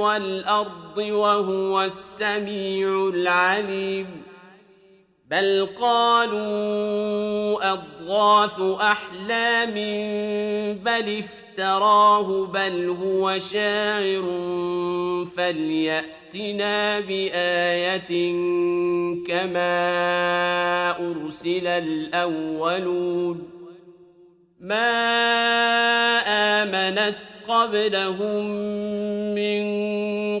والأرض وهو السميع العليم. بل قالوا أضغاث أحلام بل افتراه بل هو شاعر فليأتنا بآية كما أرسل الأولون. ما آمنت قبلهم من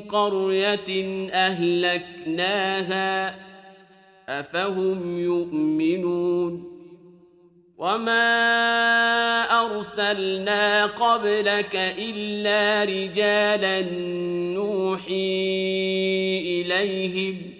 قرية أهلكناها أفهم يؤمنون وما أرسلنا قبلك إلا رجالا نوحي إليهم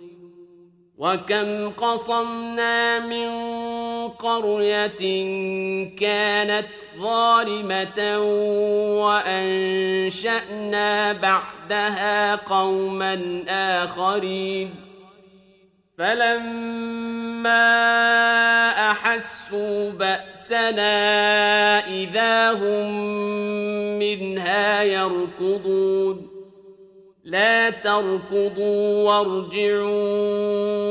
وكم قصمنا من قرية كانت ظالمة وأنشأنا بعدها قوما آخرين فلما أحسوا بأسنا إذا هم منها يركضون لا تركضوا وارجعوا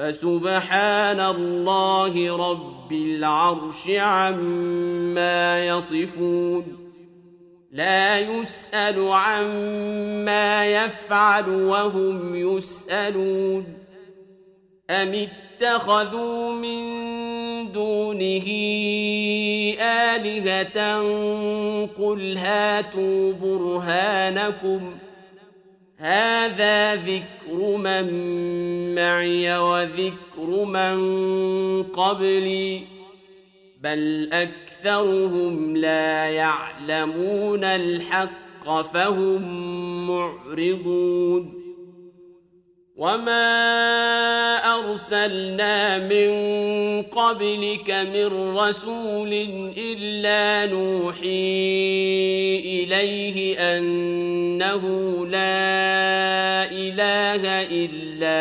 فسبحان الله رب العرش عما يصفون. لا يسأل عما يفعل وهم يسألون. أم اتخذوا من دونه آلهة؟ قل هاتوا برهانكم. هذا ذكر من معي وذكر من قبلي بل أكثرهم لا يعلمون الحق فهم معرضون وما أرسلنا من قبلك من رسول إلا نوحي إليه أنه لا إله إلا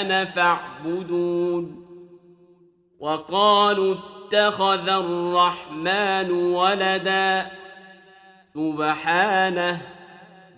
أنا فاعبدون وقالوا اتخذ الرحمن ولدا سبحانه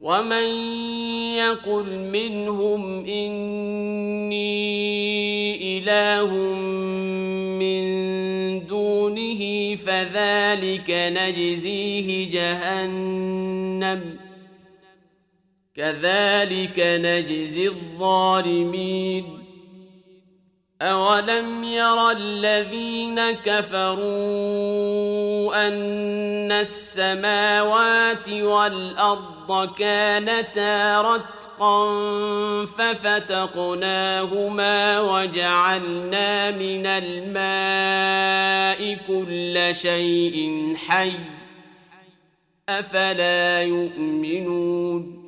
ومن يقل منهم إني إله من دونه فذلك نجزيه جهنم كذلك نجزي الظالمين أولم ير الذين كفروا أن السماوات والأرض الأرض كانتا رتقا ففتقناهما وجعلنا من الماء كل شيء حي أفلا يؤمنون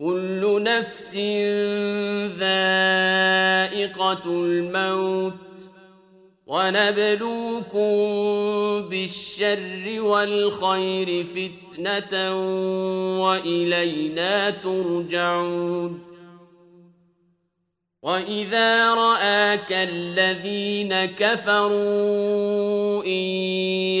كل نفس ذائقة الموت ونبلوكم بالشر والخير فتنة وإلينا ترجعون وإذا رآك الذين كفروا إن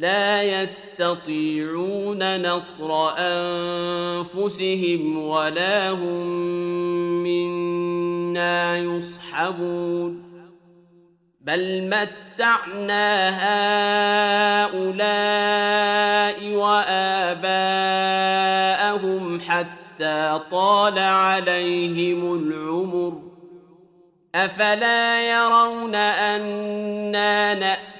لا يستطيعون نصر أنفسهم ولا هم منا يصحبون. بل متعنا هؤلاء وآباءهم حتى طال عليهم العمر. أفلا يرون أنا نأتي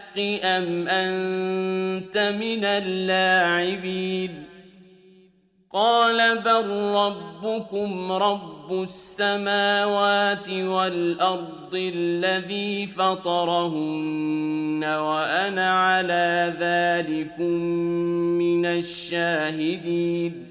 الحق أم أنت من اللاعبين؟ قال بل ربكم رب السماوات والأرض الذي فطرهن وأنا على ذلكم من الشاهدين.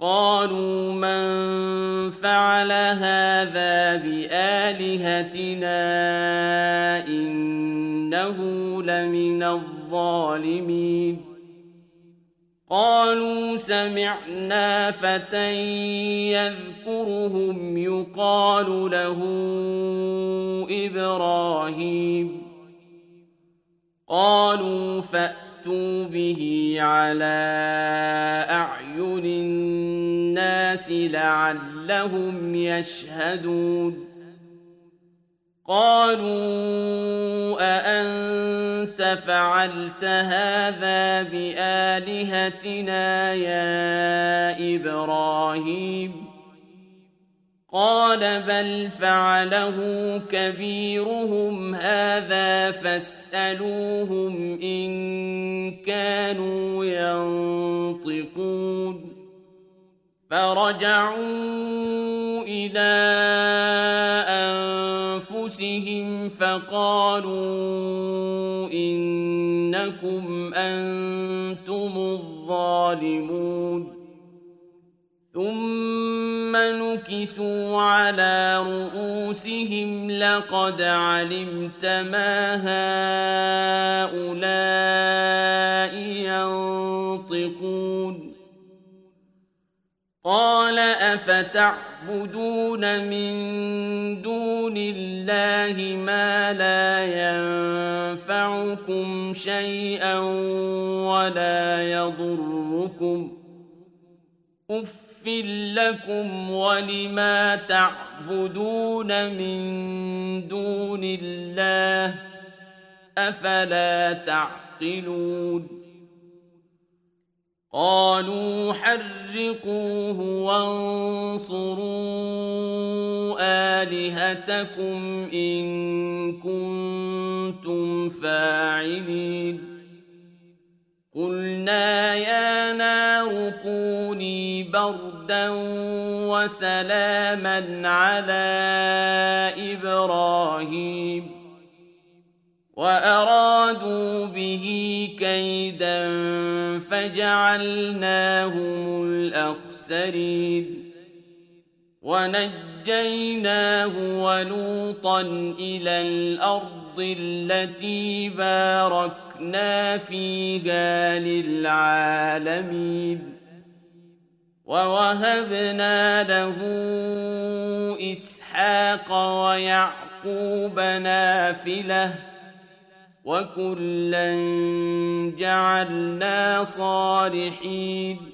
قالوا من فعل هذا بآلهتنا إنه لمن الظالمين. قالوا سمعنا فتى يذكرهم يقال له إبراهيم. قالوا فأتوا به على أعين الناس لعلهم يشهدون. قالوا أأنت فعلت هذا بآلهتنا يا إبراهيم؟ قال بل فعله كبيرهم هذا فاسألوهم إن كانوا ينطقون. فرجعوا إلى أنفسهم فقالوا إنكم أنتم الظالمون. ثم نكسوا على رؤوسهم لقد علمت ما هؤلاء ينطقون قال أفتعبدون من دون الله ما لا ينفعكم شيئا ولا يضركم أف لكم ولما تعبدون من دون الله أفلا تعقلون قالوا حرقوه وانصروا آلهتكم إن كنتم فاعلين قلنا يا نار كوني بردا وسلاما على إبراهيم وأرادوا به كيدا فجعلناهم الأخسرين ونجيناه ولوطا إلى الأرض التي باركنا فيها للعالمين. ووهبنا له إسحاق ويعقوب نافلة وكلا جعلنا صالحين.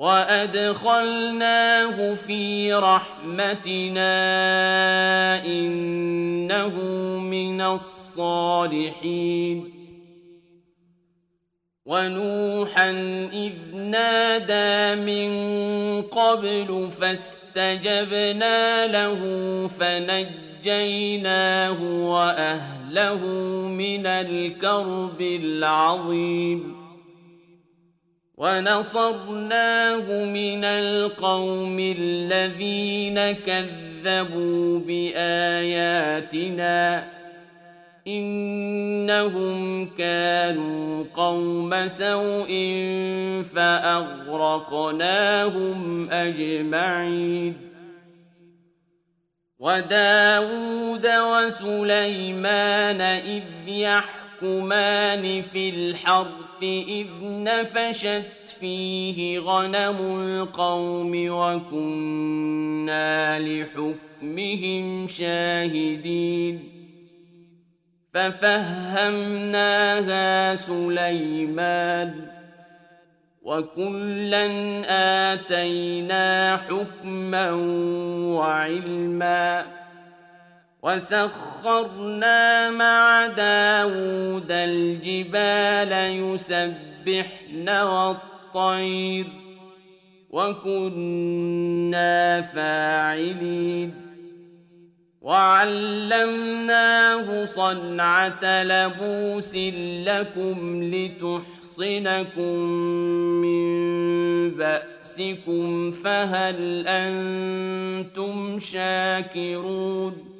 وأدخلناه في رحمتنا إنه من الصالحين ونوحا إذ نادى من قبل فاستجبنا له فنجيناه وأهله من الكرب العظيم ونصرناه من القوم الذين كذبوا بآياتنا إنهم كانوا قوم سوء فأغرقناهم أجمعين وداود وسليمان إذ يحكمان في الحرث إذ نفشت فيه غنم القوم وكنا لحكمهم شاهدين ففهمناها سليمان وكلا آتينا حكما وعلما وسخرنا مع داود الجبال يسبحن والطير وكنا فاعلين وعلمناه صنعة لبوس لكم لتحصنكم من بأسكم فهل أنتم شاكرون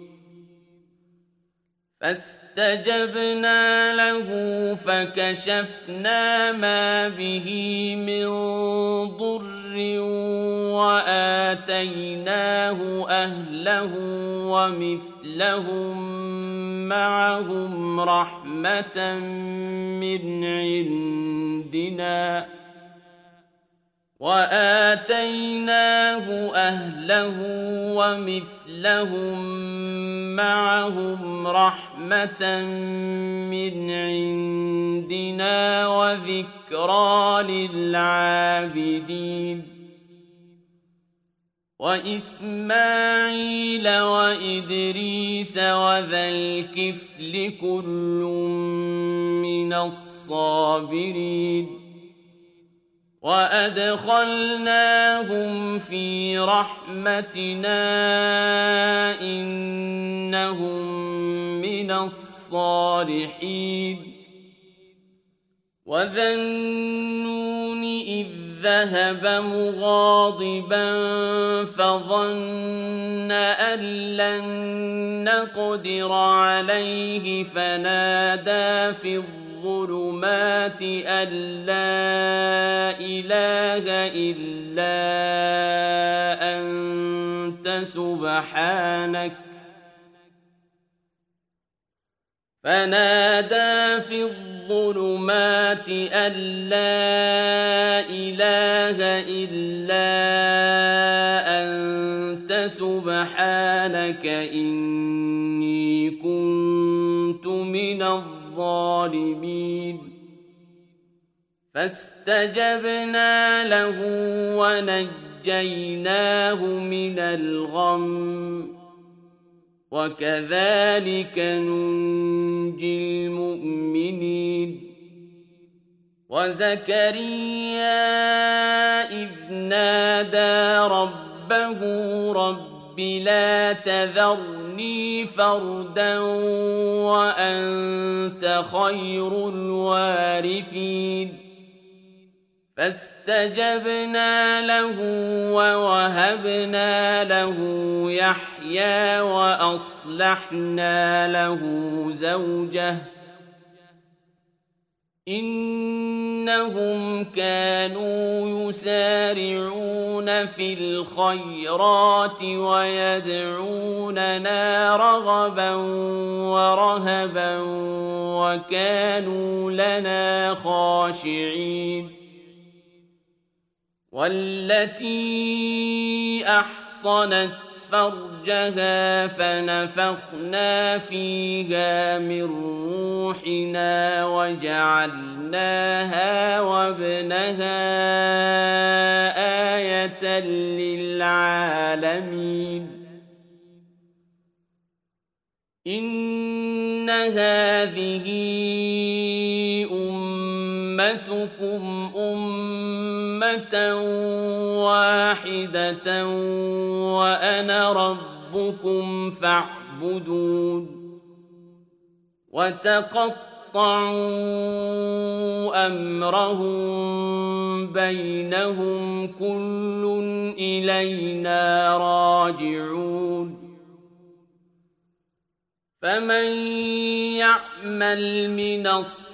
فاستجبنا له فكشفنا ما به من ضر وآتيناه أهله ومثلهم معهم رحمة من عندنا وآتيناه أهله ومثلهم معهم رحمة من عندنا وذكرى للعابدين وإسماعيل وإدريس وذا الكفل كل من الصابرين وأدخلناهم في رحمتنا إنهم من الصالحين وذا النون إذ ذهب مغاضبا فظن أن لن نقدر عليه فنادى في الظلم الظلمات أن لا إله إلا أنت سبحانك. فنادى في الظلمات أن لا إله إلا أنت سبحانك. إني كنت من الظالمين. الظالمين. فاستجبنا له ونجيناه من الغم. وكذلك ننجي المؤمنين. وزكريا إذ نادى ربه رب لا تذر ذرني فردا وأنت خير الوارثين فاستجبنا له ووهبنا له يحيى وأصلحنا له زوجه إنهم كانوا يسارعون في الخيرات ويدعوننا رغبا ورهبا وكانوا لنا خاشعين والتي أحصنت فرجها فنفخنا فيها من روحنا وجعلناها وابنها آية للعالمين. إن هذه أمتكم أمة واحدة وأنا ربكم فاعبدون وتقطعوا أمرهم بينهم كل إلينا راجعون فمن يعمل من الصالحات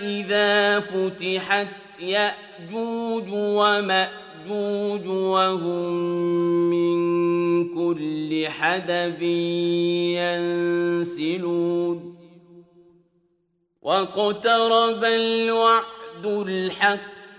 إذا فتحت يأجوج ومأجوج وهم من كل حدب ينسلون. واقترب الوعد الحق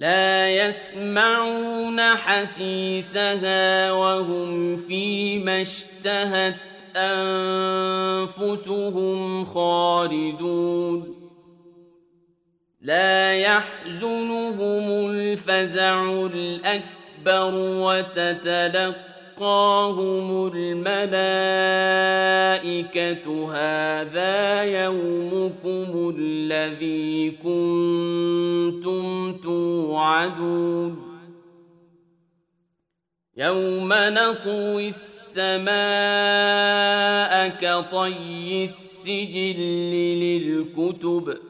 لا يسمعون حسيسها وهم فيما اشتهت أنفسهم خالدون. لا يحزنهم الفزع الأكبر وتتلقاهم الملائكة هذا يومكم الذي كنتم توعدون يوم نطوي السماء كطي السجل للكتب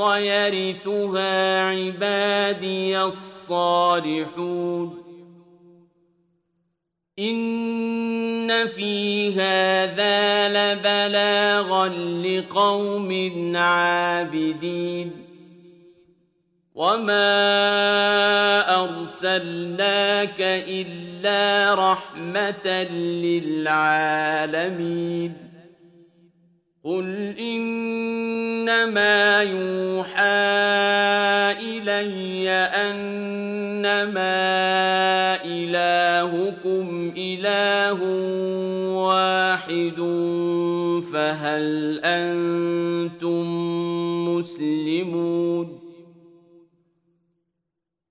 الأرض يرثها عبادي الصالحون. إن في هذا لبلاغا لقوم عابدين. وما أرسلناك إلا رحمة للعالمين. قل إنما يوحى إلي أنما إلهكم إله واحد فهل أنتم مسلمون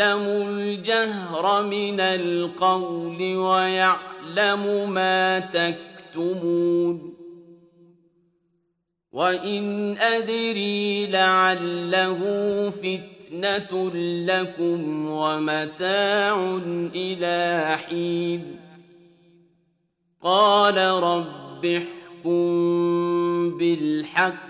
الجهر من القول ويعلم ما تكتمون وإن أدري لعله فتنة لكم ومتاع إلى حين قال رب احكم بالحق